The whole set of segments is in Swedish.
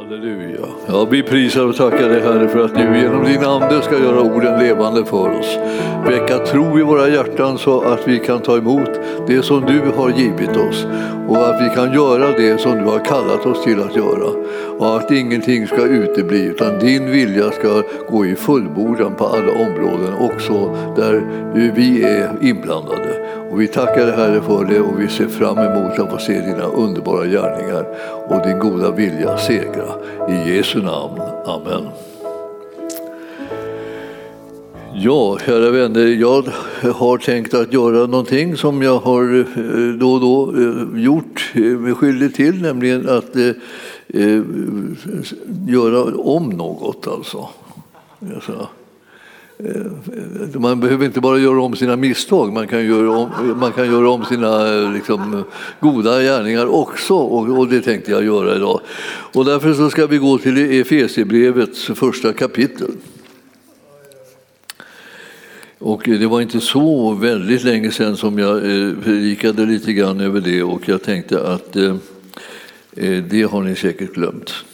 Halleluja. Ja, vi prisar och tackar dig Herre för att du genom din Ande ska göra orden levande för oss. Väcka tro i våra hjärtan så att vi kan ta emot det som du har givit oss och att vi kan göra det som du har kallat oss till att göra. Och att ingenting ska utebli utan din vilja ska gå i fullbordan på alla områden också där vi är inblandade. Och vi tackar dig Herre för det och vi ser fram emot att få se dina underbara gärningar och din goda vilja segra. I Jesu namn. Amen. Ja, kära vänner, jag har tänkt att göra någonting som jag har eh, då och då eh, gjort eh, mig skyldig till, nämligen att eh, göra om något. Alltså. Man behöver inte bara göra om sina misstag, man kan göra om, man kan göra om sina liksom, goda gärningar också. Och, och, det tänkte jag göra idag. Och därför så ska vi gå till Efesierbrevets första kapitel. Och det var inte så väldigt länge sedan som jag eh, predikade lite grann över det och jag tänkte att eh, eh det har ni säkert glömt.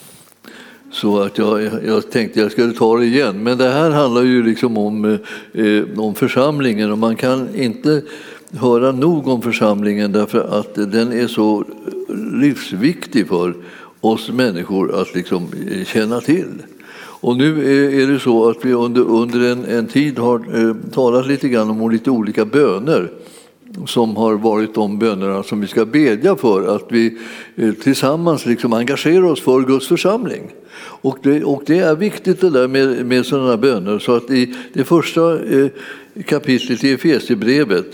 Så att jag, jag tänkte jag skulle ta det igen. Men det här handlar ju liksom om, eh, om församlingen och man kan inte höra nog om församlingen därför att den är så livsviktig för oss människor att liksom eh, känna till. Och nu eh, är det så att vi under, under en, en tid har eh, talat lite grann om lite olika böner som har varit de bönerna som vi ska bedja för, att vi eh, tillsammans liksom engagerar oss för Guds församling. Och det, och det är viktigt det där med, med sådana böner, så att i det första eh, kapitlet i Efesierbrevet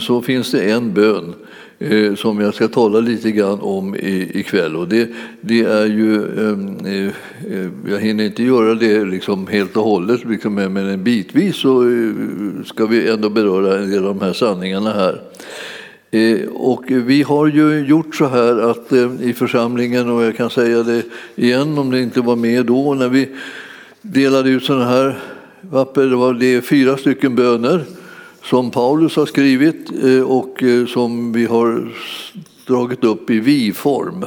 så finns det en bön Eh, som jag ska tala lite grann om ikväll. Och det, det är ju, ehm, eh, eh, jag hinner inte göra det liksom helt och hållet, liksom, men bitvis så eh, ska vi ändå beröra en del av de här sanningarna här. Eh, och vi har ju gjort så här att i församlingen, och jag kan säga det igen om det inte var med då, när vi delade ut sådana här papper, det var det fyra stycken böner som Paulus har skrivit eh, och eh, som vi har dragit upp i vi-form.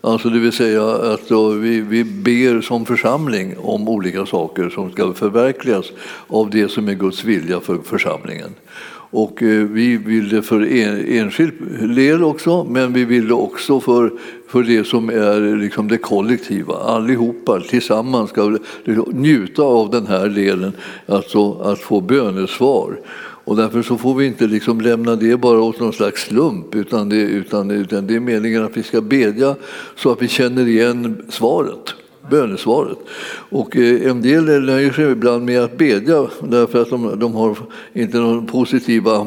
Alltså det vill säga att eh, vi, vi ber som församling om olika saker som ska förverkligas av det som är Guds vilja för församlingen. Och vi vill det för enskild del också, men vi vill det också för, för det som är liksom det kollektiva. Allihopa tillsammans ska njuta av den här delen, alltså att få bönesvar. Och därför så får vi inte liksom lämna det bara åt någon slags slump utan det, utan, utan det är meningen att vi ska bedja så att vi känner igen svaret bönesvaret. Och eh, en del nöjer sig ibland med att bedja därför att de, de har inte några positiva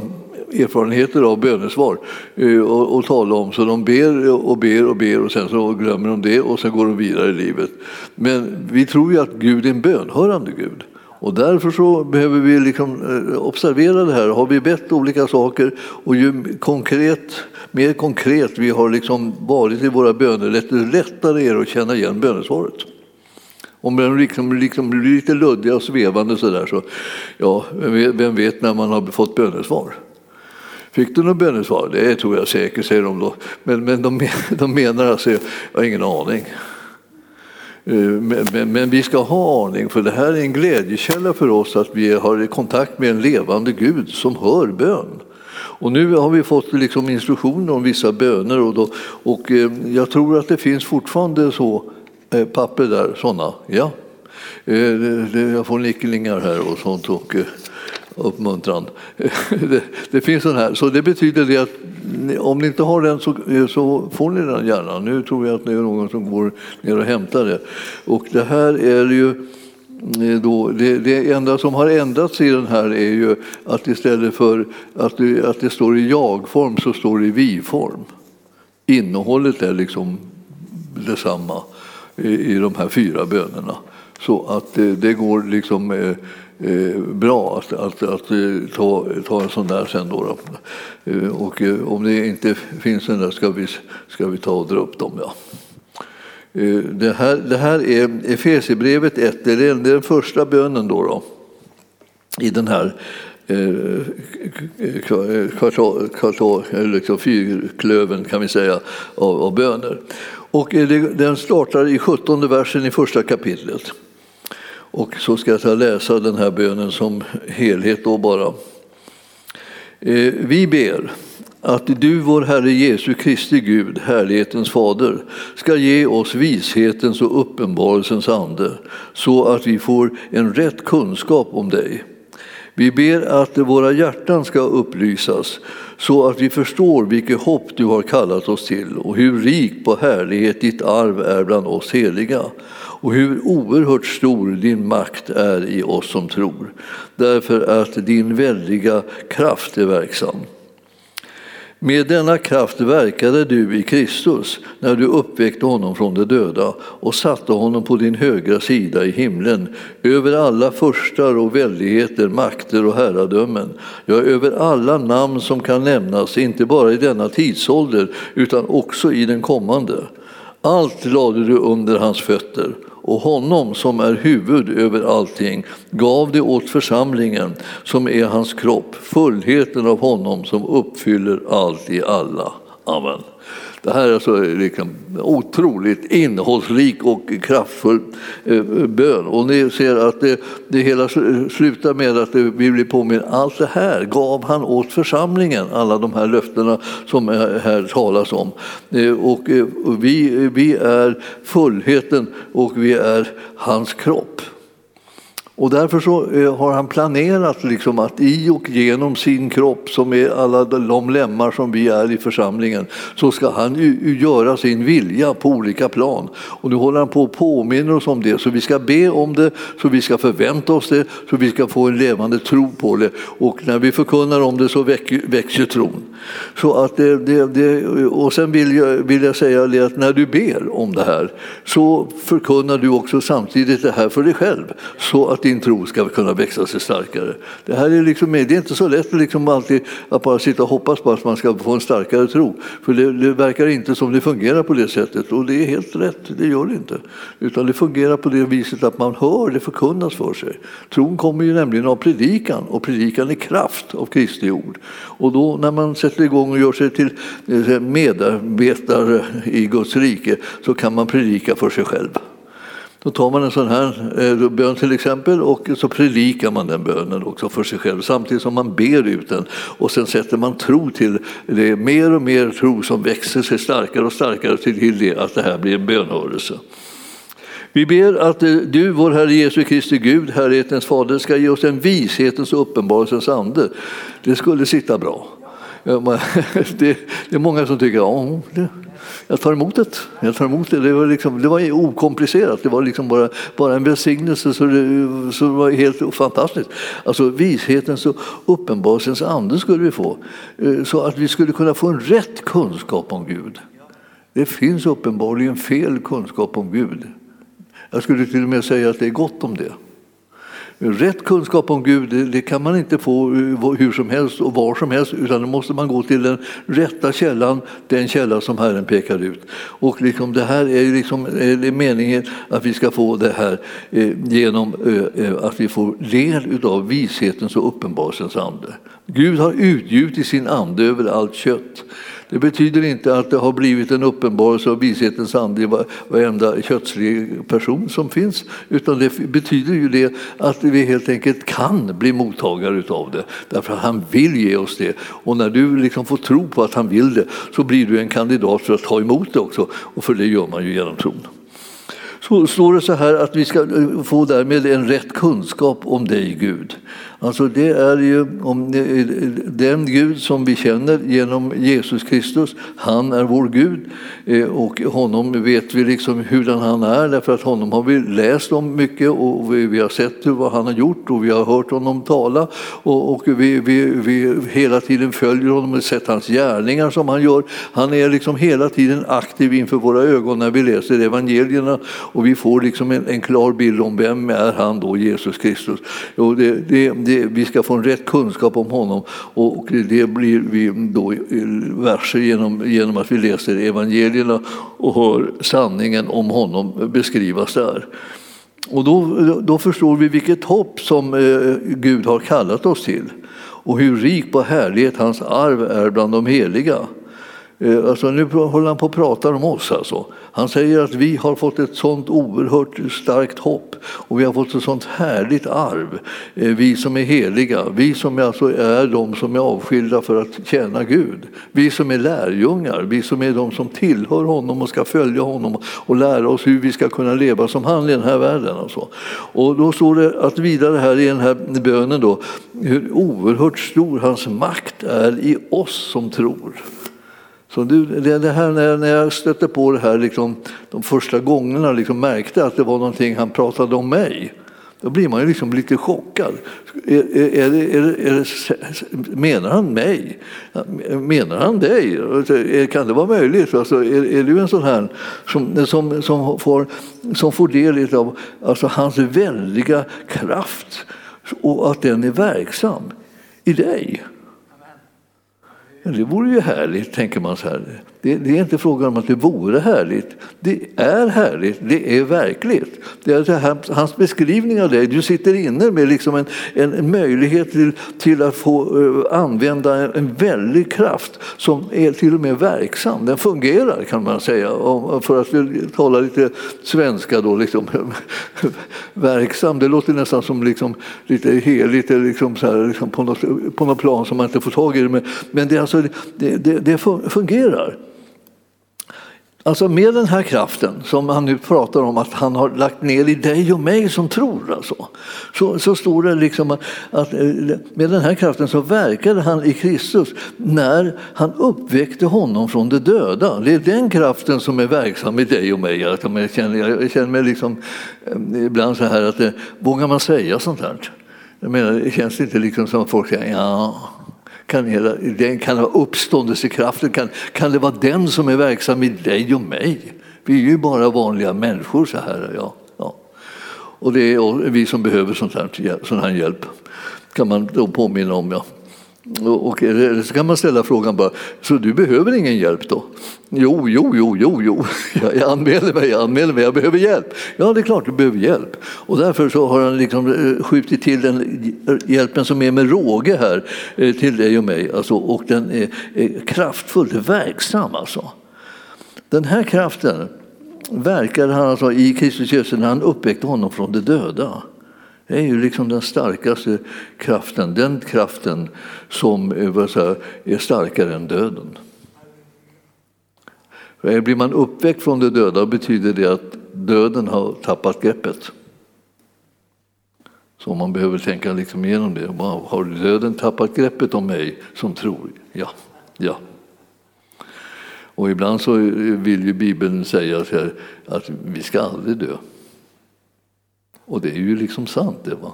erfarenheter av bönesvar att och, och tala om. Så de ber och ber och ber och sen så glömmer de det och sen går de vidare i livet. Men vi tror ju att Gud är en bönhörande Gud. Och därför så behöver vi liksom eh, observera det här. Har vi bett olika saker och ju konkret, mer konkret vi har liksom varit i våra böner, desto lättare är det att känna igen bönesvaret. Om de liksom, liksom blir lite luddiga och svevande så där, så ja, vem vet när man har fått bönesvar? Fick du något bönesvar? Det tror jag säkert, säger de då. Men, men de, de menar alltså, jag har ingen aning. Eh, men, men, vi ska ha aning, för det här är en glädjekälla för oss att vi har kontakt med en levande Gud som hör bön. Och nu har vi fått liksom instruktioner om vissa böner och, då, och eh, jag tror att det finns fortfarande så eh, papper där, sådana. Ja. Jag får nicklingar här och sånt. Och, uppmuntran. Det, det, finns sån här, så det betyder det att om ni inte har den så, så, får ni den gärna. Nu tror jag att det är någon som går ner och hämtar det. Och det här är ju eh, då, det, det, enda som har ändrats i den här är ju att istället för att det, att det står i jag-form så står det i vi-form. Innehållet är liksom detsamma i, i de här fyra bönerna. Så att det, det går liksom eh, eh, bra att, att, att eh, ta, ta en sån där sen. Då, då. Eh, och eh, om det inte finns en där ska vi, ska vi ta och dra upp dem. Ja. Eh, det, här, det här är Efesierbrevet 1, det är den första bönen då, då i den här kvartal, kvartal, liksom fyrklöven kan vi säga, av, av böner. Och den startar i 17 versen i första kapitlet. Och så ska jag läsa den här bönen som helhet då bara. Eh, vi ber att du, vår Herre Jesu Kristi Gud, härlighetens fader, ska ge oss vishetens och uppenbarelsens ande så att vi får en rätt kunskap om dig. Vi ber att våra hjärtan ska upplysas så att vi förstår vilket hopp du har kallat oss till och hur rik på härlighet ditt arv är bland oss heliga och hur oerhört stor din makt är i oss som tror, därför att din väldiga kraft är verksam. Med denna kraft verkade du i Kristus när du uppväckte honom från de döda och satte honom på din högra sida i himlen över alla förstar och väldigheter, makter och herradömen, ja, över alla namn som kan nämnas, inte bara i denna tidsålder utan också i den kommande. Allt lade du under hans fötter och honom som är huvud över allting gav det åt församlingen som är hans kropp, fullheten av honom som uppfyller allt i alla. Amen. Det här är alltså liksom otroligt innehållsrik och kraftfull eh, bön. Och ni ser att det, det hela slutar med att vi blir påminna allt det här gav han åt församlingen, alla de här löftena som här talas om. Eh, eh, och vi, vi är fullheten och vi är hans kropp. Och därför så eh, har han planerat liksom att i och genom sin kropp, som är alla de lemmar som vi är i församlingen, så ska han göra sin vilja på olika plan. Och nu håller han på att påminna oss om det, så vi ska be om det, så vi ska förvänta oss det, så vi ska få en levande tro på det. Och när vi förkunnar om det så växer tron. Så att det, det, det, och sen vill jag, vill jag säga det att när du ber om det här så förkunnar du också samtidigt det här för dig själv. Så att din tro ska kunna växa sig starkare. Det här är, liksom, det är inte så lätt liksom alltid att bara sitta och hoppas på att man ska få en starkare tro. För det, det, verkar inte som det fungerar på det sättet och det är helt rätt, det gör det inte. Utan det fungerar på det viset att man hör det förkunnas för sig. Tron kommer ju nämligen av predikan och predikan är kraft av Kristi ord. Och då när man sätter igång och gör sig till eh, medarbetare i Guds rike så kan man predika för sig själv. Då tar man en sån här eh, bön till exempel och så predikar man den bönen också för sig själv samtidigt som man ber ut den. Och sen sätter man tro till det, mer och mer tro som växer sig starkare och starkare till det att det här blir en bönhörelse. Vi ber att eh, du, vår Herre Jesu Kristi Gud, Herrhetens Fader, ska ge oss en vishetens och uppenbarelsens ande. Det skulle sitta bra. Det är många som tycker att jag tar emot det. Jag tar emot det. Det, var liksom, det var okomplicerat, det var liksom bara, bara en välsignelse så det, så det var helt fantastiskt. Alltså vishetens och uppenbarelsens ande skulle vi få, eh, så att vi skulle kunna få en rätt kunskap om Gud. Det finns uppenbarligen fel kunskap om Gud. Jag skulle till och med säga att det är gott om det. Rätt kunskap om Gud det kan man inte få eh, hur som helst och var som helst utan då måste man gå till den rätta källan, den källa som Herren pekar ut. Och liksom det här är, liksom, är det meningen att vi ska få det här eh, genom eh, eh att vi får del av vishetens och uppenbarelsens ande. Gud har utgjutit sin ande över allt kött. Det betyder inte att det har blivit en uppenbarelse av vishetens ande i varenda kötslig person som finns, utan det betyder ju det att vi helt enkelt kan bli mottagare av det, därför att han vill ge oss det. Och när du liksom får tro på att han vill det så blir du en kandidat för att ta emot det också, och för det gör man ju genom tron så står det så här att vi ska eh, få därmed en rätt kunskap om dig Gud. Alltså det är ju om den Gud som vi känner genom Jesus Kristus, han är vår Gud eh, och honom vet vi liksom hurdan han är därför att honom har vi läst om mycket och vi har sett vad han har gjort och vi har hört honom tala och vi, vi, vi hela tiden följer honom och sett hans gärningar som han gör. Han är liksom hela tiden aktiv inför våra ögon när vi läser evangelierna och vi får liksom en, en klar bild om vem är han då, Jesus Kristus. Och det, det, det, vi ska få en rätt kunskap om honom och det blir vi då verser genom, genom att vi läser evangelierna och hör sanningen om honom beskrivas där. Och då, då förstår vi vilket hopp som eh, Gud har kallat oss till och hur rik på härlighet hans arv är bland de heliga. Eh, alltså, nu håller han på att prata om oss. Alltså. Han säger att vi har fått ett sånt oerhört starkt hopp och vi har fått ett sånt härligt arv. Eh, vi som är heliga, vi som alltså är de som är avskilda för att tjäna Gud. Vi som är lärjungar, vi som är de som tillhör honom och ska följa honom och lära oss hur vi ska kunna leva som han i den här världen. Alltså. Och då står det att vidare här i den här bönen då, hur oerhört stor hans makt är i oss som tror. Så det här, när jag stötte på det här liksom, de första gångerna liksom märkte att det var någonting han pratade om mig. Då blir man ju liksom lite chockad. Är, är, är, menar han mig? Menar han dig? Alltså, kan det vara möjligt? Alltså, är, du en sån här som, som, som, får, som får del av alltså, hans väldiga kraft och att den är verksam i dig? Det vore ju härligt, tänker man så här. Det, det, är inte frågan om att det vore härligt. Det är härligt, det är verkligt. Det är här, hans beskrivning av dig, du sitter inne med liksom en, en möjlighet till, till att få uh, använda en, en väldig kraft som är till och med verksam. Den fungerar kan man säga, och för att tala lite svenska då. Liksom, verksam, det låter nästan som liksom, lite heligt liksom så här, liksom på, något, på något plan som man inte får tag i det. Men, men det, alltså, det, det, det fungerar. Alltså med den här kraften som han nu pratar om att han har lagt ner i dig och mig som tror. Alltså, så, så står det liksom att, att eh, med den här kraften så verkade han i Kristus när han uppväckte honom från de döda. Det är den kraften som är verksam i dig och mig. Jag känner, jag känner mig liksom, eh, ibland så här att eh, vågar man säga sånt här? Jag menar, det känns inte liksom som att folk säger ja kan, hela, den kan ha uppståndelsekraften, kan, kan det vara den som är verksam i dig och mig? Vi är ju bara vanliga människor så här. Ja, ja. Och det är vi som behöver sånt här, sån här hjälp, kan man då påminna om. Ja. Och eh, så kan man ställa frågan bara, så du behöver ingen hjälp då? Jo, jo, jo, jo, jo. Jag anmäler mig, jag anmäler mig, jag behöver hjälp. Ja, det är klart du behöver hjälp. Och därför så har han liksom eh, skjutit till den eh, hjälpen som är med råge här till dig och mig. Alltså, och den är, är kraftfull, verksam alltså. Den här kraften verkade han alltså i Kristus Jesus när han uppväckte honom från de döda. Det är ju liksom den starkaste kraften, den kraften som eh, vad säga, är starkare än döden. För blir man uppväckt från de döda betyder det att döden har tappat greppet. Så man behöver tänka liksom igenom det. Har döden tappat greppet om mig som tror? Ja, ja. Och ibland så vill ju Bibeln säga att vi ska aldrig dö. Och det är ju liksom sant. Det, va?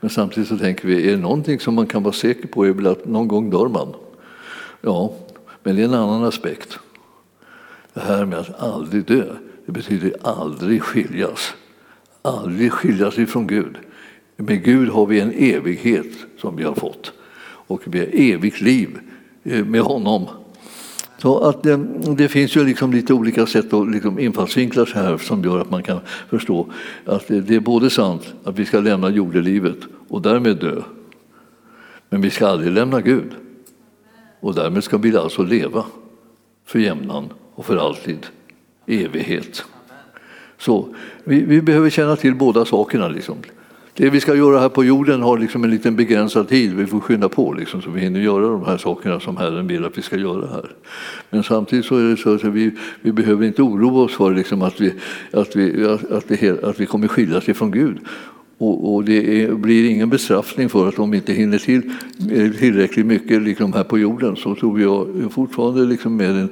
Men samtidigt så tänker vi, är det någonting som man kan vara säker på är väl att någon gång dör man. Ja, men det är en annan aspekt. Det här med att aldrig dö, det betyder aldrig skiljas. Aldrig skiljas ifrån Gud. Med Gud har vi en evighet som vi har fått. Och vi har evigt liv eh, med honom. Så att det, det, finns ju liksom lite olika sätt att liksom infallsvinklar här som gör att man kan förstå att det, det är både sant att vi ska lämna jordelivet och därmed dö. Men vi ska aldrig lämna Gud. Och därmed ska vi alltså leva för jämnan och för alltid, evighet. Så vi, vi behöver känna till båda sakerna. Liksom. Det vi ska göra här på jorden har liksom en liten begränsad tid, vi får skynda på liksom, så vi hinner göra de här sakerna som Herren vill att vi ska göra här. Men samtidigt så är det så att vi, vi behöver inte oroa oss för liksom att, vi, att, vi, att, vi, att vi kommer skiljas ifrån Gud. Och, och det är, blir ingen bestraffning för att de inte hinner till eh, tillräckligt mycket liksom här på jorden så tror jag fortfarande liksom med en,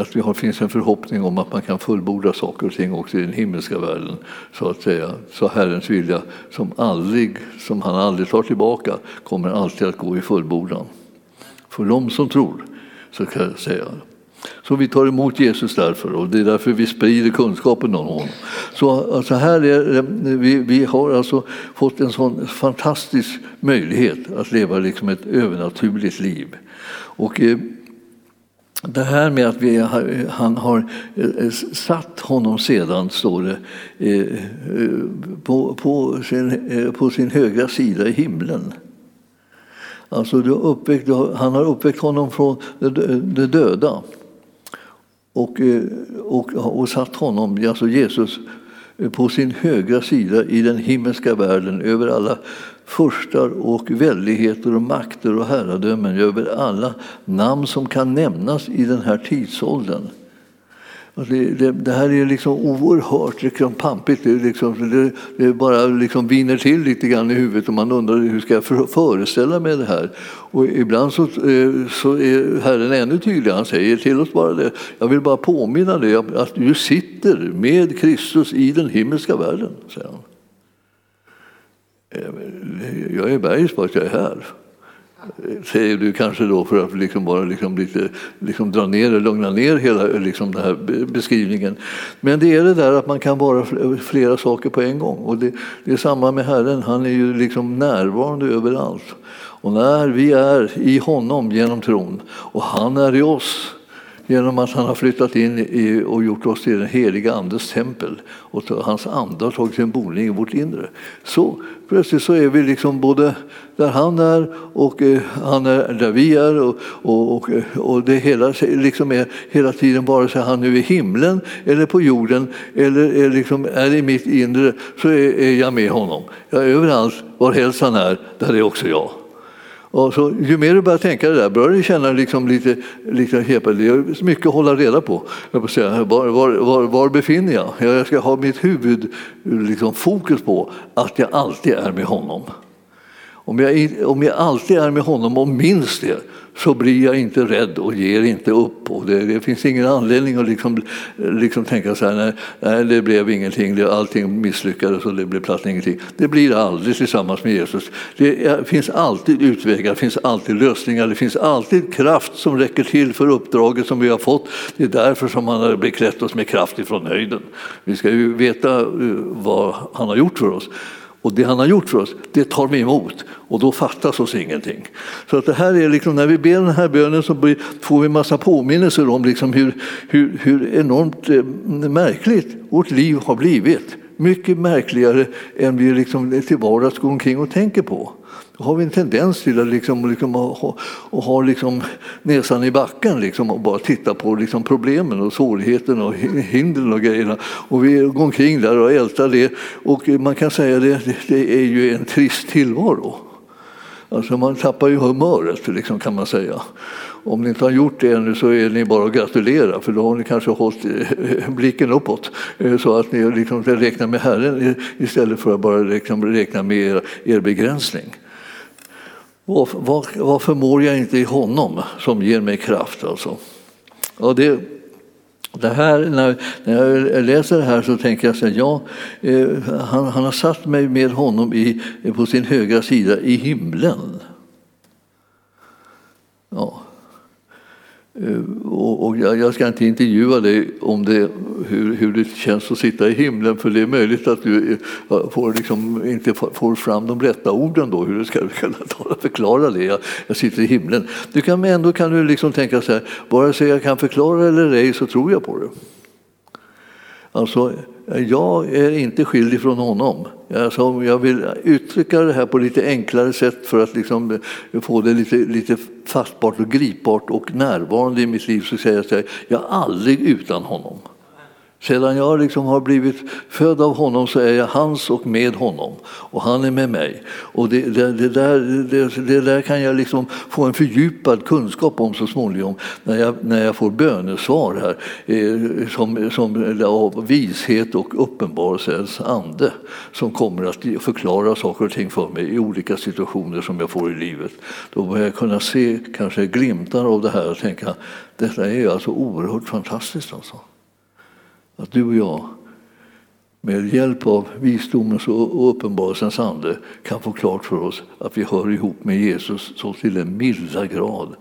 att det har, finns en förhoppning om att man kan fullborda saker och ting också i den himmelska världen. Så att säga, så Herrens vilja som, aldrig, som han aldrig tar tillbaka kommer alltid att gå i fullbordan. För de som tror, så kan jag säga. Så vi tar emot Jesus därför och det är därför vi sprider kunskapen om honom. Så alltså här är, vi, vi har alltså fått en sån fantastisk möjlighet att leva liksom ett övernaturligt liv. Och, eh, det här med att vi, han har eh, satt honom sedan, står det, eh, eh, på, på, sin, på sin högra sida i himlen. Alltså, uppväckt, han har uppväckt honom från de döda och, eh, och, och satt honom, alltså Jesus, eh, på sin högra sida i den himmelska världen över alla furstar och väldigheter och makter och herradömen, över alla namn som kan nämnas i den här tidsåldern. Alltså, det, det, det, här är liksom oerhört liksom pampigt. Det, liksom, det, det bara liksom viner till lite grann i huvudet och man undrar hur ska jag föreställa mig det här. Och ibland så, eh, så är Herren ännu tydligare. Han säger till oss bara det. Jag vill bara påminna dig att du sitter med Kristus i den himmelska världen. Säger han. Eh, jag är bergis på att jag är här säger du kanske då för att liksom bara liksom lite, liksom dra ner och lugna ner hela liksom den här beskrivningen. Men det är det där att man kan vara flera saker på en gång. Och det, det är samma med Herren, han är ju liksom närvarande överallt. Och när vi är i honom genom tron och han är i oss genom att han har flyttat in i och gjort oss till den heliga Andes tempel och hans ande har tagit sin boning i vårt inre. Så plötsligt så är vi liksom både där han är och eh, han är där vi är och, och, och, och det hela liksom är hela tiden vare sig han nu är i himlen eller på jorden eller är, liksom, är i mitt inre så är, är jag med honom. Jag är överallt, varhelst han är, där är också jag. Och så, ju mer du börjar tänka det där börjar du känna liksom lite, lite hepad. Det är mycket att hålla reda på. Jag säga, var, var, var, var, befinner jag? Jag ska ha mitt huvud liksom, fokus på att jag alltid är med honom. Om jag, om jag alltid är med honom och minns det så blir jag inte rädd och ger inte upp. Och det, det finns ingen anledning att liksom, liksom tänka så här, nej, nej, det blev ingenting, det, allting misslyckades och det blev platt ingenting. Det blir det aldrig tillsammans med Jesus. Det finns alltid utvägar, det finns alltid lösningar, det finns alltid kraft som räcker till för uppdraget som vi har fått. Det är därför som han har beklätt oss med kraft ifrån höjden. Vi ska ju veta eh, vad han har gjort för oss. Och det han har gjort för oss, det tar vi emot och då fattas oss ingenting. Så att det här är liksom, när vi ber den här bönen så får vi massa påminnelser om liksom hur, hur, hur enormt eh, märkligt vårt liv har blivit. Mycket märkligare än vi liksom till vardags går omkring och tänker på. Då har vi en tendens till att liksom, liksom, ha, och ha liksom näsan i backen liksom, och bara titta på liksom problemen och svårigheterna och hindren och grejerna. Och vi går omkring där och ältar det. Och man kan säga det, det är ju en trist tillvaro. Alltså man tappar ju humöret alltså, liksom, kan man säga. Om ni inte har gjort det ännu så är ni bara att gratulera för då har ni kanske hållit eh, blicken uppåt eh, så att ni liksom räknar med Herren istället för att bara liksom räkna med er, er begränsning. Vad, förmår jag inte i honom som ger mig kraft? Alltså? Ja, det, det här, när, när jag läser det här så tänker jag så här, ja, eh, han, han, har satt mig med honom i, på sin högra sida i himlen. Ja. Eh, och jag ska inte intervjua dig om det, hur, hur det känns att sitta i himlen för det är möjligt att du eh, får liksom inte får fram de rätta orden då, hur du ska kunna förklara det. Jag, jag sitter i himlen. Du kan, ändå kan du liksom tänka så här, vare sig jag kan förklara eller ej så tror jag på det. Alltså, jag är inte skild ifrån honom. Alltså, jag vill uttrycka det här på lite enklare sätt för att liksom eh, få det lite, lite fastbart och gripbart och närvarande i mitt liv. Så säger jag att jag är aldrig utan honom. Sedan jag liksom har blivit född av honom så är jag hans och med honom. Och han är med mig. Och det, det, det där, det, det, där kan jag liksom få en fördjupad kunskap om så småningom när jag, när jag får bönesvar här eh, som, som eh, av vishet och uppenbarelsens ande som kommer att förklara saker och ting för mig i olika situationer som jag får i livet. Då börjar jag kunna se kanske glimtar av det här och tänka detta är alltså oerhört fantastiskt. Alltså att du och jag med hjälp av visdomens och uppenbarelsens ande kan få klart för oss att vi hör ihop med Jesus så till en milda grad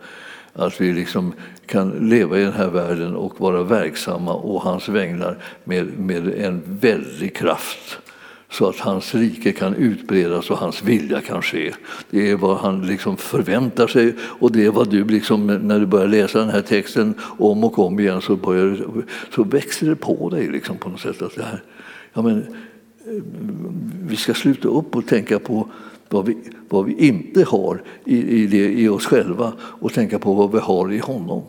att vi liksom kan leva i den här världen och vara verksamma å hans vägnar med, med en väldig kraft så att hans rike kan utbredas och hans vilja kan ske. Det är vad han liksom förväntar sig och det är vad du, liksom, när du börjar läsa den här texten om och om igen så, börjar, så växer det på dig liksom på något sätt. Att det här, ja, men, eh, vi ska sluta upp och tänka på vad vi, vad vi inte har i, i, det, i oss själva och tänka på vad vi har i honom.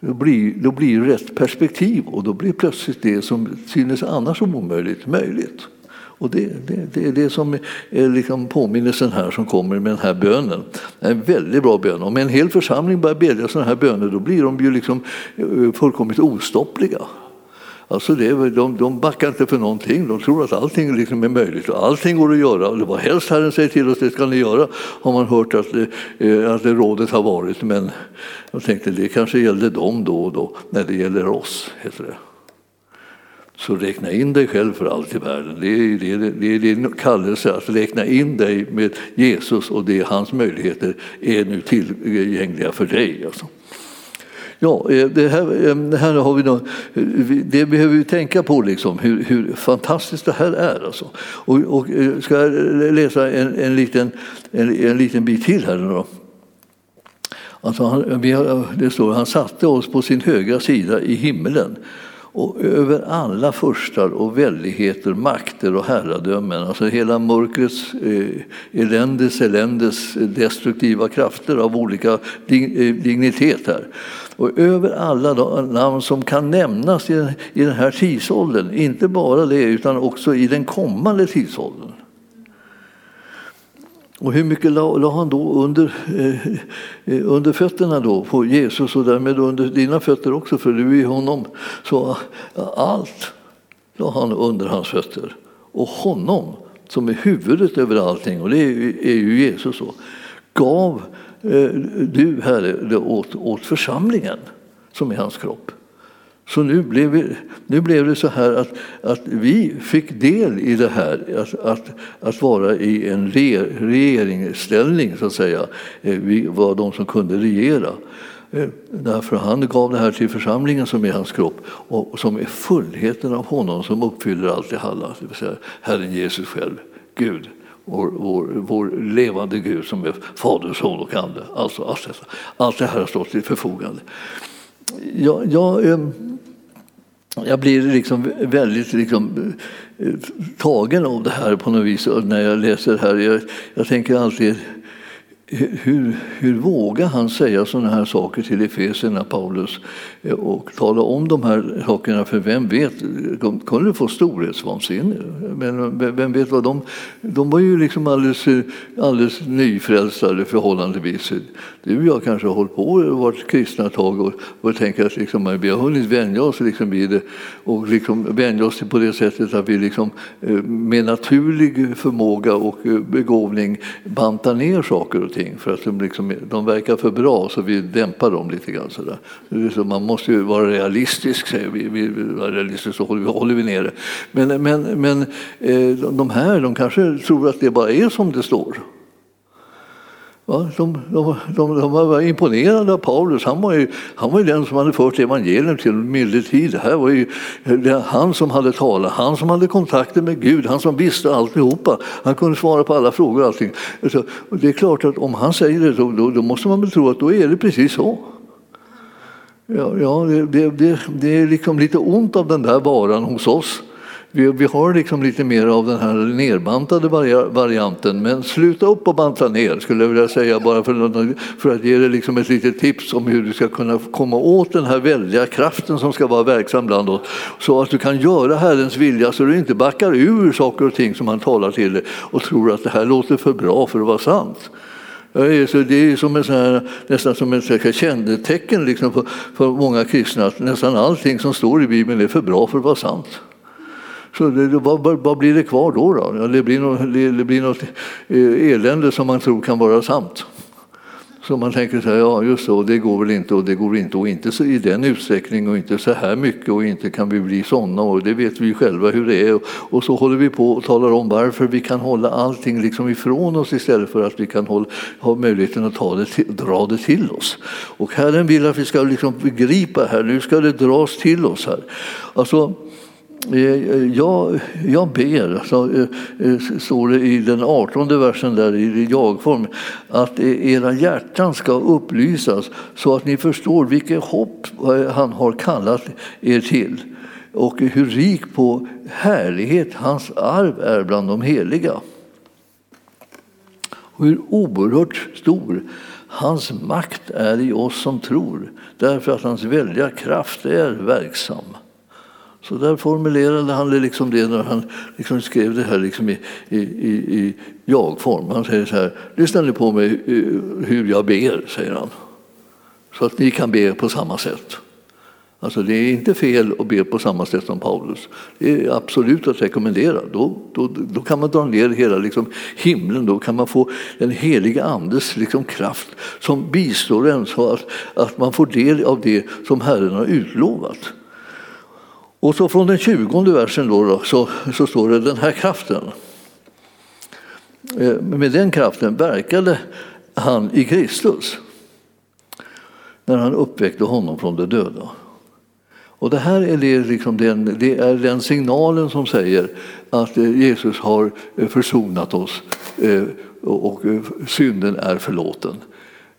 då blir, då blir rätt perspektiv och då blir plötsligt det som synes annars omöjligt möjligt. Och det, det, det är det som är liksom påminnelsen här som kommer med den här bönen. En väldigt bra bön. Om en hel församling börjar bedja sådana här böner då blir de ju liksom eh, fullkomligt ostoppliga. Alltså det, de, de backar inte för någonting. De tror att allting liksom är möjligt och allting går att göra. Och helst Herren säger till oss, det ska ni göra, har man hört att, det, att det rådet har varit. Men jag tänkte det kanske gällde dem då och då. När det gäller oss, heter det. Så räkna in dig själv för allt i världen. Det är, det, det är din kallelse att räkna in dig med Jesus och det hans möjligheter är nu tillgängliga för dig. Alltså. Ja, eh, det här, det här har vi då, eh, det behöver vi tänka på, liksom, hur, hur fantastiskt det här är. Alltså. Och, och ska jag läsa en, en, liten, en, en liten bit till här. Då. Alltså han, det står han satte oss på sin högra sida i himlen och över alla förstar och väldigheter, makter och herradömen. Alltså hela mörkrets, eh, eländes, eländes destruktiva krafter av olika eh, dignitet här. Och över alla de namn som kan nämnas i, i den här tidsåldern, inte bara det utan också i den kommande tidsåldern. Och hur mycket la, la han då under, eh, eh, under fötterna då på Jesus och därmed under dina fötter också, för du är honom. Så eh, allt la han under hans fötter. Och honom, som är huvudet över allting, och det är, är ju Jesus, så, gav eh, du, Herre, åt, åt församlingen som är hans kropp. Så nu blev, vi, nu blev det så här att, att vi fick del i det här, att, att, att vara i en re, regeringsställning, så att säga. Eh, vi var de som kunde regera. Eh, därför han gav det här till församlingen som är hans kropp och som är fullheten av honom som uppfyller allt i alla, alltså, det vill säga Herren Jesus själv, Gud. Vår, vår, vår levande Gud som är Fader, Son och Ande. Alltså, allt, detta, allt det här har stått till förfogande. Jag, jag, ehm, jag blir liksom väldigt liksom, eh, tagen av det här på något vis när jag läser det här. Jag, jag tänker alltid hur, hur vågar han säga sådana här saker till Efesierna, Paulus, eh, och tala om de här sakerna? För vem vet, de kunde få storhetsvansinne. Men vem vet vad de... De var ju liksom alldeles, alldeles nyfrälsta förhållandevis. Du och jag kanske har hållit på och varit kristna ett tag och, och tänker att liksom, vi har hunnit vänja oss liksom vid det och liksom vänja oss på det sättet att vi liksom, eh, med naturlig förmåga och eh, begåvning bantar ner saker och ting någonting för att de, liksom, de verkar för bra så vi dämpar dem lite grann. Sådär. Så man måste ju vara realistisk, säger vi. vi är realistisk så håller vi, håller vi nere. Men, men, men eh, de här de kanske tror att det bara är som det står. De, de, de, de, var imponerade av Paulus. Han var, ju, han var ju den som hade fört evangelium till medeltid. Det här var ju det han som hade talat, han som hade kontakter med Gud, han som visste alltihopa. Han kunde svara på alla frågor och allting. Så, det är klart att om han säger det då, då, då, måste man väl tro att då är det precis så. Ja, ja det, det, det är liksom lite ont av den där varan hos oss. Vi, vi har liksom lite mer av den här nerbantade varianten, men sluta upp och banta ner skulle jag vilja säga bara för, för att ge dig liksom ett litet tips om hur du ska kunna komma åt den här väldiga kraften som ska vara verksam bland oss. Så att du kan göra Herrens vilja så du inte backar ur saker och ting som han talar till dig och tror att det här låter för bra för att vara sant. Det är som en sån här, nästan som ett kännetecken liksom för, för många kristna att nästan allting som står i Bibeln är för bra för att vara sant. Så det, vad, vad, blir det kvar då? då? Ja, det, blir något, det blir något eh, elände som man tror kan vara sant. Så man tänker så här, ja just så, det går väl inte och det går inte och inte så i den utsträckning och inte så här mycket och inte kan vi bli sådana och det vet vi själva hur det är. Och så håller vi på och talar om varför vi kan hålla allting liksom ifrån oss istället för att vi kan hålla, ha möjligheten att ta det till, dra det till oss. Och Herren vill att vi ska liksom begripa här, nu ska det dras till oss här. Alltså, Eh, jag, jag ber, så, eh, står det i den artonde versen där i jag-form, att e-, era hjärtan ska upplysas så att ni förstår vilket hopp eh, han har kallat er till och hur rik på härlighet hans arv är bland de heliga. Och hur oerhört stor Hans makt är i oss som tror, därför att hans välja kraft är verksam. Så där formulerade han det, liksom det när han liksom skrev det här liksom i, i, i, i jag-form. Han säger så här, lyssna nu på mig eh, hur jag ber, säger han. Så att ni kan be på samma sätt. Alltså det är inte fel att be på samma sätt som Paulus. Det är absolut att rekommendera. Då, då, då kan man dra ner hela liksom himlen, då kan man få den heliga Andes liksom kraft som bistår en så att, att man får del av det som Herren har utlovat. Och så från den tjugonde versen då, då så, så står det den här kraften. Eh, med den kraften verkade han i Kristus när han uppväckte honom från de döda. Och det här är, det, liksom den, det är den signalen som säger att eh, Jesus har eh, försonat oss och synden är förlåten.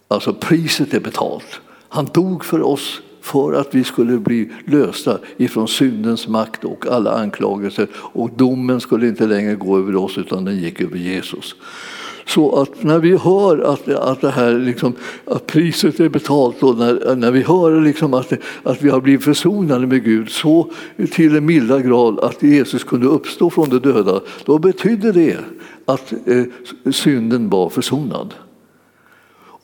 Alltså priset är betalt. Han dog för oss för att vi skulle bli lösta ifrån syndens makt och alla anklagelser. Och domen skulle inte längre gå över oss utan den gick över Jesus. Så att när vi hör att, att, det här, liksom, att priset är betalt och när, när vi hör liksom att, att vi har blivit försonade med Gud så till en milda grad att Jesus kunde uppstå från de döda, då betydde det att eh, synden var försonad.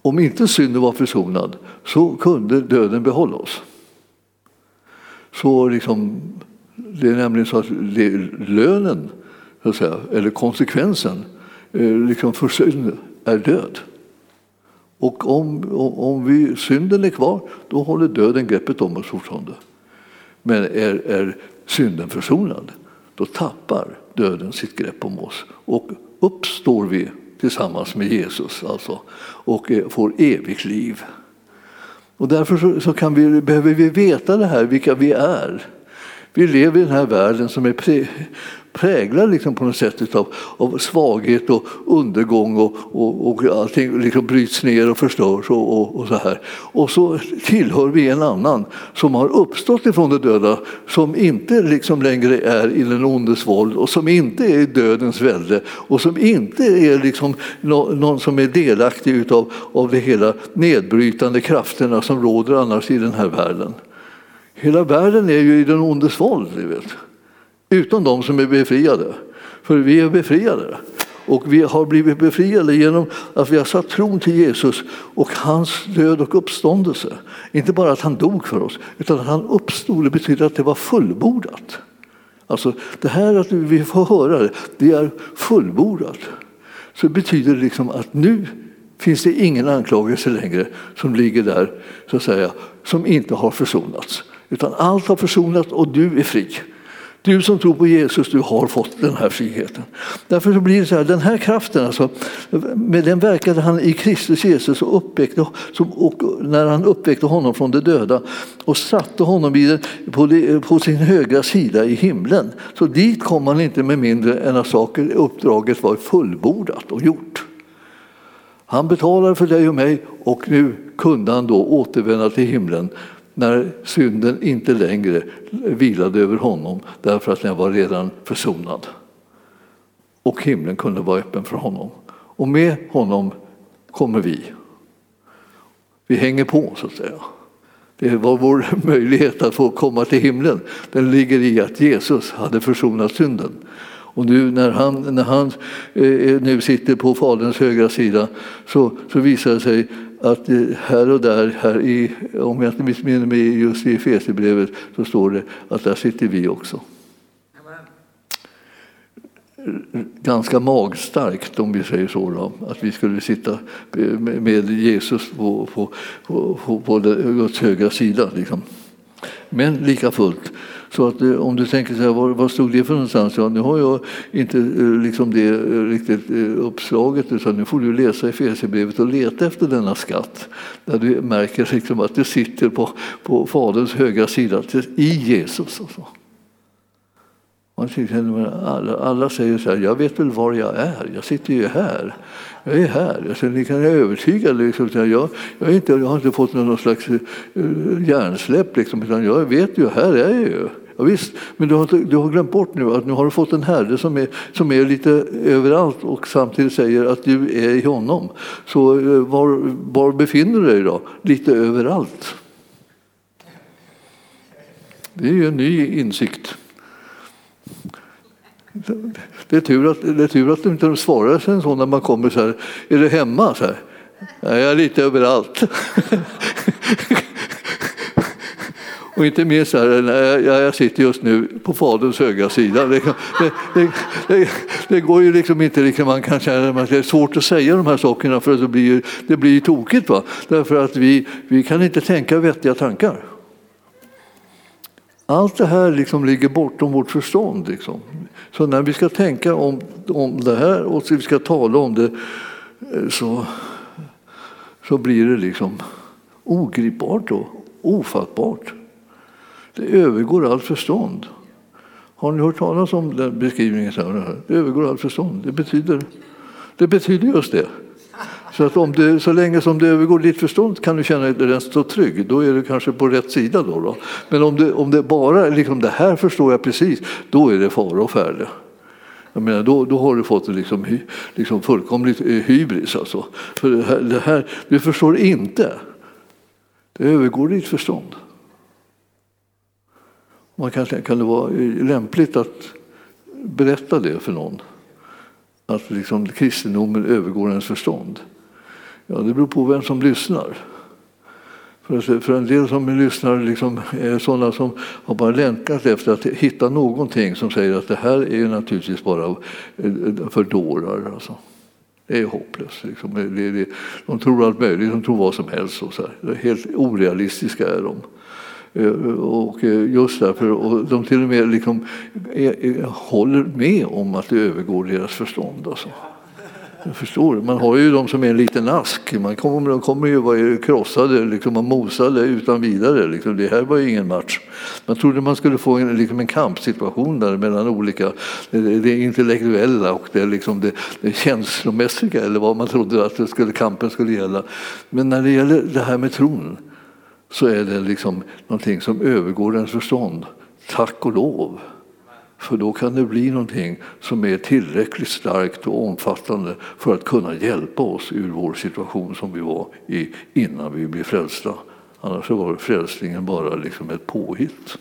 Om inte synden var försonad så kunde döden behålla oss. Så liksom, det är nämligen så att lönen, så att säga, eller konsekvensen eh, liksom för synd är död. Och om, om vi, synden är kvar, då håller döden greppet om oss fortfarande. Men är, är synden försonad, då tappar döden sitt grepp om oss och uppstår vi tillsammans med Jesus alltså, och eh, får evigt liv. Och därför så, så kan vi, behöver vi veta det här, vilka vi är. Vi lever i den här världen som är präglad liksom på något sätt av, av svaghet och undergång och, och, och allting liksom bryts ner och förstörs och, och, och, så här. Och så tillhör vi en annan som har uppstått ifrån de döda som inte liksom längre är i den ondes våld och som inte är i dödens välde och som inte är liksom någon som är delaktig utav, av de hela nedbrytande krafterna som råder annars i den här världen. Hela världen är ju i den ondes våld. Vet. Utom de som är befriade. För vi är befriade. Och vi har blivit befriade genom att vi har satt tron till Jesus och hans död och uppståndelse. Inte bara att han dog för oss, utan att han uppstod. Det betyder att det var fullbordat. Alltså det här att vi får höra det, det är fullbordat. Så det betyder liksom att nu finns det ingen anklagelse längre som ligger där, så att säga, som inte har försonats. Utan allt har försonats och du är fri. Du som tror på Jesus, du har fått den här friheten. Därför så blir det så här, den här kraften, alltså, med den verkade han i Kristus Jesus och, uppväckte, och när han uppväckte honom från de döda och satte honom på, på sin högra sida i himlen. Så dit kom han inte med mindre än att saker, uppdraget var fullbordat och gjort. Han betalade för dig och mig och nu kunde han då återvända till himlen när synden inte längre vilade över honom därför att den var redan försonad. Och himlen kunde vara öppen för honom. Och med honom kommer vi. Vi hänger på, så att säga. Det var vår möjlighet att få komma till himlen. Den ligger i att Jesus hade försonat synden. Och nu när han, när han eh, nu sitter på Faderns högra sida så, så visar det sig att här och där, här i, om jag inte missminner mig just i Efesierbrevet, så står det att där sitter vi också. Ganska magstarkt om vi säger så, då, att vi skulle sitta med Jesus på, på, på, på Guds högra sida. Liksom. Men lika fullt så att eh, om du tänker så här, var, var stod det för någonstans? Ja, nu har jag inte eh, liksom det eh, riktigt uppslaget utan nu får du läsa Efesierbrevet och leta efter denna skatt. Där du märker liksom att det sitter på, på Faderns högra sida i Jesus. Alltså. Man alla, alla säger så här, jag vet väl var jag är, jag sitter ju här. Jag är här, alltså, ni kan vara övertygade. Liksom, jag, jag, inte, jag har inte fått någon slags eh, hjärnsläpp, liksom, utan jag vet ju, här är jag ju. Ja, visst, men du har, du har glömt bort nu att nu har du fått en herre som är, som är lite överallt och samtidigt säger att du är i honom. Så eh, var, var befinner du dig då? Lite överallt. Det är ju en ny insikt. Det är tur att, det är tur att de inte svarar sig en sån när man kommer så här. Är du hemma? Så här. jag är lite överallt. Och inte minst så här, jag, jag sitter just nu på faderns högra sida. Det, det, det, det går ju liksom inte, liksom man kan känna det är svårt att säga de här sakerna för det blir, det blir tokigt. Va? Därför att vi, vi kan inte tänka vettiga tankar. Allt det här liksom ligger bortom vårt förstånd. Liksom. Så när vi ska tänka om, om det här och vi ska tala om det eh, så, så blir det liksom ogripbart och ofattbart. Det övergår allt förstånd. Har ni hört talas om den beskrivningen? Det övergår allt förstånd. Det betyder, det betyder just det. Så, att om du, så länge som det övergår ditt förstånd kan du känna dig rätt så trygg. Då är du kanske på rätt sida. Då, då. Men om det, om det bara är liksom, det här förstår jag precis, då är det fara och färde. Jag menar, då, då har du fått liksom, liksom fullkomligt eh, hybris. Alltså. För det här, det här, du förstår inte. Det övergår ditt förstånd. Man kan, kan det vara eh, lämpligt att berätta det för någon? Att liksom kristendomen övergår ens förstånd? Ja, det beror på vem som lyssnar. För, en del som lyssnar liksom är sådana som har bara längtat efter att hitta någonting som säger att det här är naturligtvis bara eh, eh, för dårar. Alltså. Det är hopplöst. Liksom. De tror allt möjligt, de tror vad som helst. Och så här. Helt orealistiska är de. Eh, och just därför, och de till och med liksom håller med om att det övergår deras förstånd. Alltså. Jag förstår. Man har ju dem som är en liten ask. Man kommer, de kommer ju vara krossade liksom, och mosade utan vidare. Liksom. Det här var ju ingen match. Man trodde man skulle få en, liksom en kampsituation där mellan olika, eh, det, det intellektuella och det, liksom det, det känslomässiga eller vad man trodde att det skulle, kampen skulle gälla. Men när det gäller det här med tron så är det liksom någonting som övergår ens förstånd. Tack och lov. För då kan det bli någonting som är tillräckligt starkt och omfattande för att kunna hjälpa oss ur vår situation som vi var i innan vi blev frälsta. Annars var frälsningen bara liksom ett påhitt.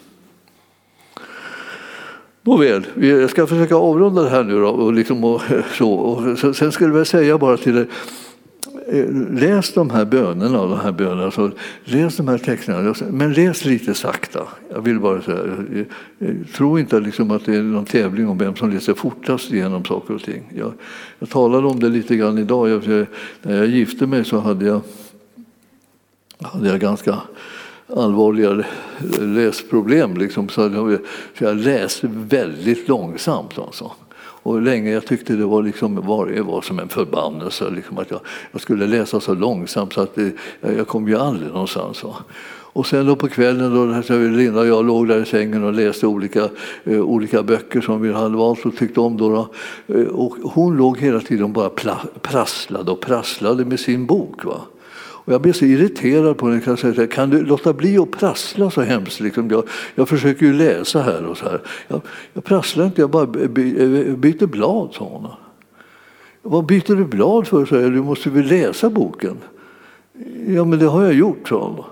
Nåväl, jag ska försöka avrunda det här nu då, och, liksom och, så, och sen skulle jag säga bara till er Eh, läs de här bönerna, de här bönerna så läs de här texterna, men läs lite sakta. Jag vill bara säga, eh, eh, tro inte liksom att det är någon tävling om vem som läser fortast igenom saker och ting. Jag, jag talade om det lite grann idag. Jag, när jag gifte mig så hade jag, hade jag ganska allvarliga läsproblem. Liksom, så jag läste väldigt långsamt. Alltså. Och länge jag tyckte det var, liksom, var, var som en förbannelse liksom, att jag, jag, skulle läsa så långsamt så att det, jag kom ju aldrig någonstans. Va? Och sen då på kvällen då Linda och jag låg där i sängen och läste olika, eh, olika böcker som vi hade valt och tyckte om. Då, då. Eh, och hon låg hela tiden bara prasslade och prasslade med sin bok. Va? Och jag blev så irriterad på henne. Kan, kan du låta bli att prassla så hemskt? Liksom jag, jag försöker ju läsa här och så här. Jag, jag prasslar inte, jag bara eh, byter blad, sa hon. Vad byter du blad för? Så här, du måste väl läsa boken? Ja, men det har jag gjort, sa hon.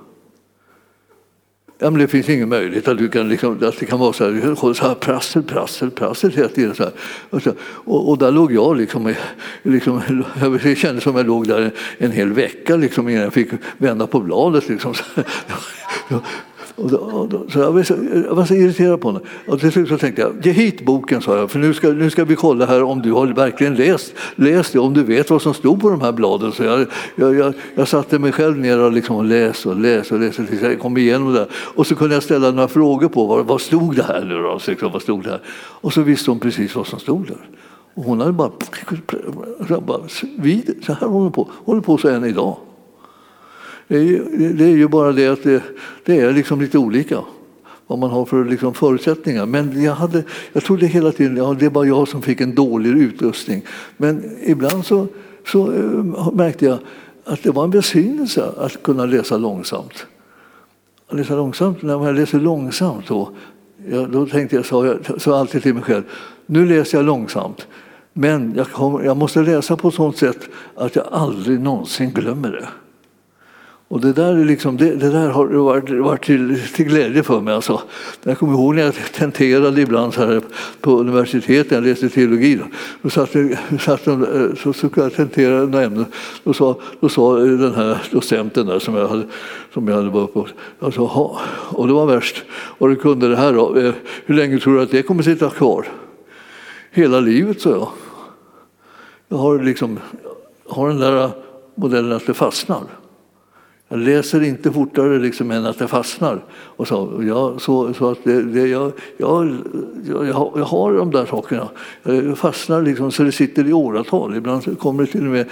Ja, men det finns ingen möjlighet att, du kan liksom, att det kan vara så här, så här prassel, prassel, prassel hela tiden. Så här. Och, så, och, och, där låg jag, liksom, liksom, det kändes som jag låg där en, en hel vecka liksom, innan jag fick vända på bladet. Liksom. Och då, och då, så jag, var så, jag var så irriterad på henne. Och till slut så tänkte jag, ge hit boken sa jag, för nu ska, nu ska vi kolla här om du har verkligen läst, läst det, om du vet vad som stod på de här bladen. Så jag, jag, jag, jag satte mig själv ner och, liksom och läste och läste och läste tills jag kom igenom det. Och så kunde jag ställa några frågor på vad, vad stod det här nu då? Så, liksom, vad stod det här? Och så visste hon precis vad som stod där. Och hon hade bara, bara vid, så här håller hon på, håller på så än idag. Det är, det är ju bara det att det, det är liksom lite olika vad man har för liksom förutsättningar. Men jag, hade, jag trodde hela tiden att ja, det var jag som fick en dålig utrustning. Men ibland så, så eh, märkte jag att det var en välsignelse att kunna läsa långsamt. Att läsa långsamt, när jag läser långsamt då, jag, då tänkte jag, sa jag sa alltid till mig själv, nu läser jag långsamt. Men jag, kom, jag måste läsa på ett sådant sätt att jag aldrig någonsin glömmer det. Och det där, är liksom, det, det där har varit, varit till, till, glädje för mig. Alltså. Jag kommer ihåg när jag tenterade ibland så här på universitetet, jag läste teologi. Då, då satt, satt de, så skulle jag tentera några ämnen. Då sa, då sa den här docenten där som jag hade, som jag hade varit på, alltså, och det var värst. Och du kunde det här då, eh, hur länge tror du att det kommer sitta kvar? Hela livet, sa jag. Jag har, liksom, har den där modellen att det fastnar. Jag läser inte fortare liksom än att det fastnar. Och så, jag, så, så att det, det, jag, jag, jag, jag har de där sakerna. Jag fastnar liksom så det sitter i åratal. Ibland kommer det till och med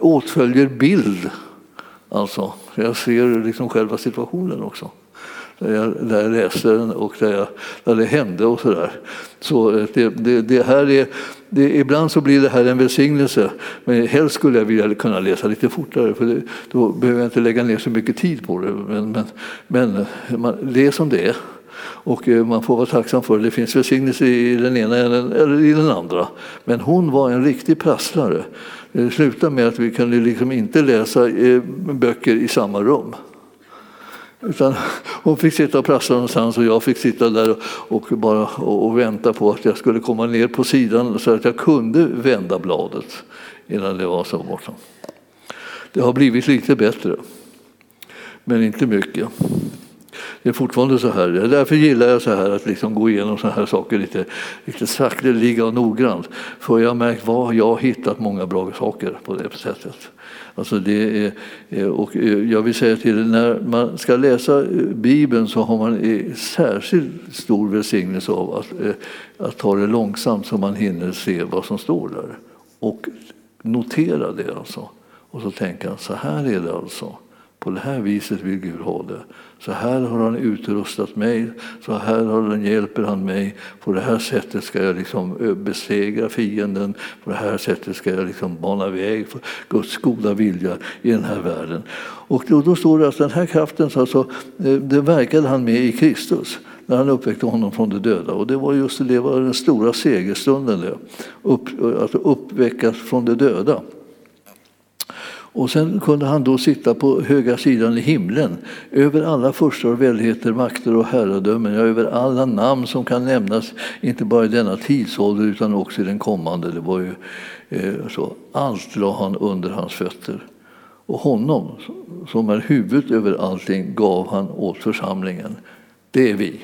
åtföljer bild. Alltså, jag ser liksom själva situationen också där jag, där jag läste den och där, jag, där det hände och sådär. Så eh, det, det, det här är, det, ibland så blir det här en välsignelse, men helst skulle jag vilja kunna läsa lite fortare för det, då behöver jag inte lägga ner så mycket tid på det. Men, men, men man, det är som det är. Och eh, man får vara tacksam för det. Det finns välsignelse i den ena eller i den andra. Men hon var en riktig prasslare. Det eh, slutade med att vi kunde liksom inte läsa eh, böcker i samma rum. Utan hon fick sitta och prassla någonstans och jag fick sitta där och, bara och vänta på att jag skulle komma ner på sidan så att jag kunde vända bladet innan det var så borta. Det har blivit lite bättre, men inte mycket. Det är fortfarande så här. Därför gillar jag så här att liksom gå igenom sådana här saker lite, lite sakteliga och noggrant. För jag har märkt var jag har hittat många bra saker på det sättet. Alltså det är, eh, och eh, jag vill säga till er, när man ska läsa eh, Bibeln så har man särskilt stor välsignelse av att, att ta det långsamt så man hinner se vad som står där. Och notera det alltså. Och så tänka, så här är det alltså. På det här viset vill Gud ha det. Så här har han utrustat mig, så här har han, hjälper han mig. På det här sättet ska jag liksom besegra fienden, på det här sättet ska jag liksom bana väg för Guds goda vilja i den här världen. Och då, då står det att den här kraften, alltså, eh, det verkade han med i Kristus när han uppväckte honom från de döda. Och det var just det, det var den stora segerstunden, det. Upp, alltså uppväckas från de döda. Och sen kunde han då sitta på högra sidan i himlen över alla förstar och väldigheter, makter och herradömen, ja, över alla namn som kan nämnas, inte bara i denna tidsålder utan också i den kommande. Det var ju, eh, så. Allt la han under hans fötter. Och honom, som är huvudet över allting, gav han åt församlingen. Det är vi.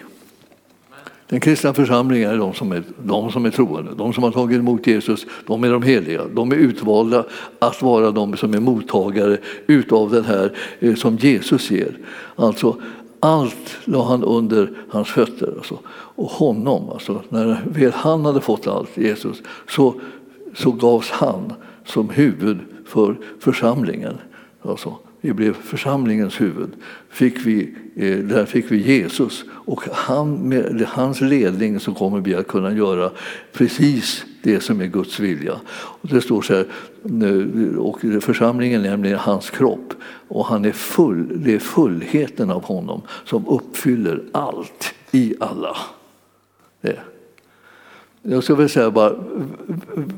Den kristna församlingen är de som är, de som är troende, de som har tagit emot Jesus, de är de heliga. De är utvalda att vara de som är mottagare utav den här eh, som Jesus ger. Alltså, allt la han under hans fötter. Alltså. Och honom, alltså, när väl han hade fått allt, Jesus, så, så gavs han som huvud för församlingen. Alltså, vi blev församlingens huvud. Fick vi, eh, där fick vi Jesus och han, med hans ledning så kommer vi att kunna göra precis det som är Guds vilja. Och det står så här, och församlingen är nämligen hans kropp och han är full, det är fullheten av honom som uppfyller allt i alla. Det. Jag skulle vilja säga bara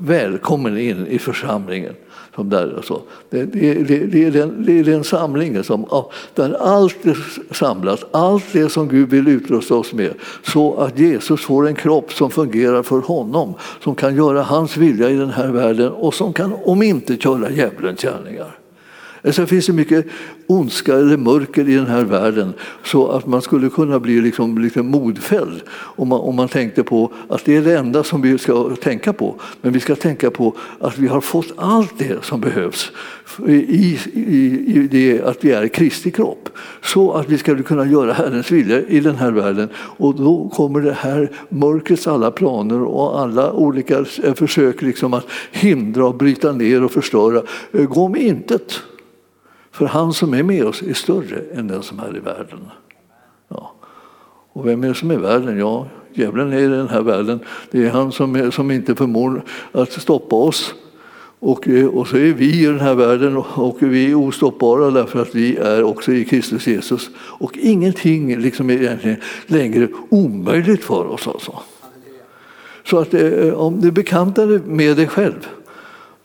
välkommen in i församlingen. Som där och så. Det, det, det, det, är den, det är den samlingen som, där allt samlas, allt det som Gud vill utrusta oss med så att Jesus får en kropp som fungerar för honom, som kan göra hans vilja i den här världen och som kan omintetgöra djävulens gärningar. Eh, sen finns det mycket ondska eller mörker i den här världen så att man skulle kunna bli liksom lite modfälld om man, om man tänkte på att det är det enda som vi ska tänka på. Men vi ska tänka på att vi har fått allt det som behövs i, i, i det att vi är Kristi kropp så att vi ska kunna göra Herrens vilja i den här världen. Och då kommer det här mörkrets alla planer och alla olika försök liksom att hindra och bryta ner och förstöra eh, gå om intet. För han som är med oss är större än den som är i världen. Ja. Och vem är det som är i världen? Ja, djävulen är i den här världen. Det är han som, är, som inte förmår att stoppa oss Och, eh, och så är vi i den här världen och vi är ostoppbara därför att vi är också i Kristus Jesus. Och ingenting liksom är egentligen längre omöjligt för oss. Alltså. Så att eh, om du bekantar dig med dig själv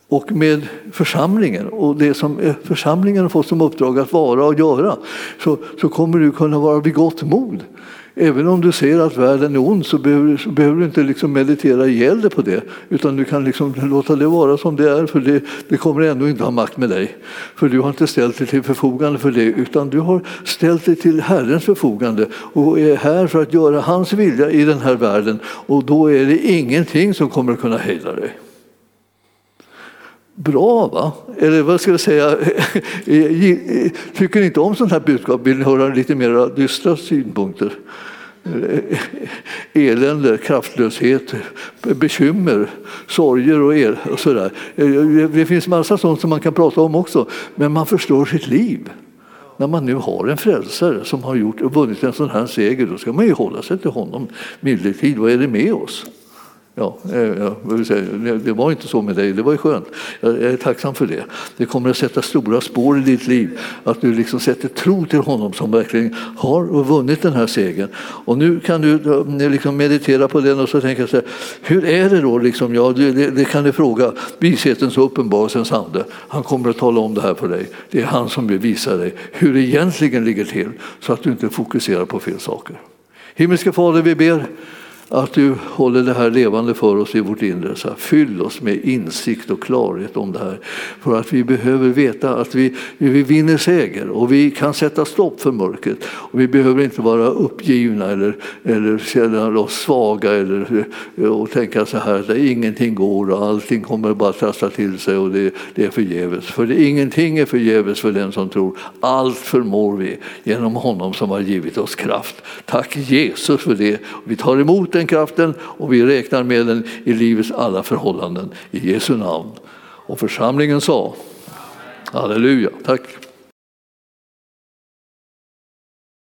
och med församlingen och det som eh, församlingen har fått som uppdrag att vara och göra så, så kommer du kunna vara vid gott mod. Även om du ser att världen är ond så behöver, så behöver du inte liksom meditera ihjäl dig på det utan du kan liksom låta det vara som det är för det, det kommer ändå inte ha makt med dig. För du har inte ställt dig till förfogande för det utan du har ställt dig till Herrens förfogande och är här för att göra hans vilja i den här världen och då är det ingenting som kommer att kunna hejda dig. Bra, va? Eller vad ska jag säga? Eh, eh, tycker ni inte om sådana här budskap? Vill ni höra lite mer dystra synpunkter? Eh, elände, kraftlöshet, bekymmer, sorger och, el och sådär. Det finns massa sånt som man kan prata om också, men man förstår sitt liv. När man nu har en frälsare som har gjort vunnit en sån här seger, då ska man ju hålla sig till honom medeltid. Vad är det med oss? Ja, eh, det var inte så med dig, det var ju skönt. Jag är tacksam för det. Det kommer att sätta stora spår i ditt liv, att du liksom sätter tro till honom som verkligen har vunnit den här segern. Och nu kan du eh, liksom meditera på den och så tänka så här, hur är det då? Liksom, ja, det, det kan du fråga vishetens och uppenbarelsens ande. Han kommer att tala om det här för dig. Det är han som vill visa dig hur det egentligen ligger till så att du inte fokuserar på fel saker. Himmelske Fader, vi ber att du håller det här levande för oss i vårt inre. Så här, fyll oss med insikt och klarhet om det här. För att vi behöver veta att vi, vi vinner seger och vi kan sätta stopp för mörkret. Och vi behöver inte vara uppgivna eller, eller känna oss svaga eller, och tänka så här att ingenting går och allting kommer bara trassla till sig och det, det är förgäves. För det, ingenting är förgäves för den som tror. Allt förmår vi genom honom som har givit oss kraft. Tack Jesus för det. Vi tar emot den kraften och vi räknar med den i livets alla förhållanden. I Jesu namn. Och församlingen sa Halleluja, tack.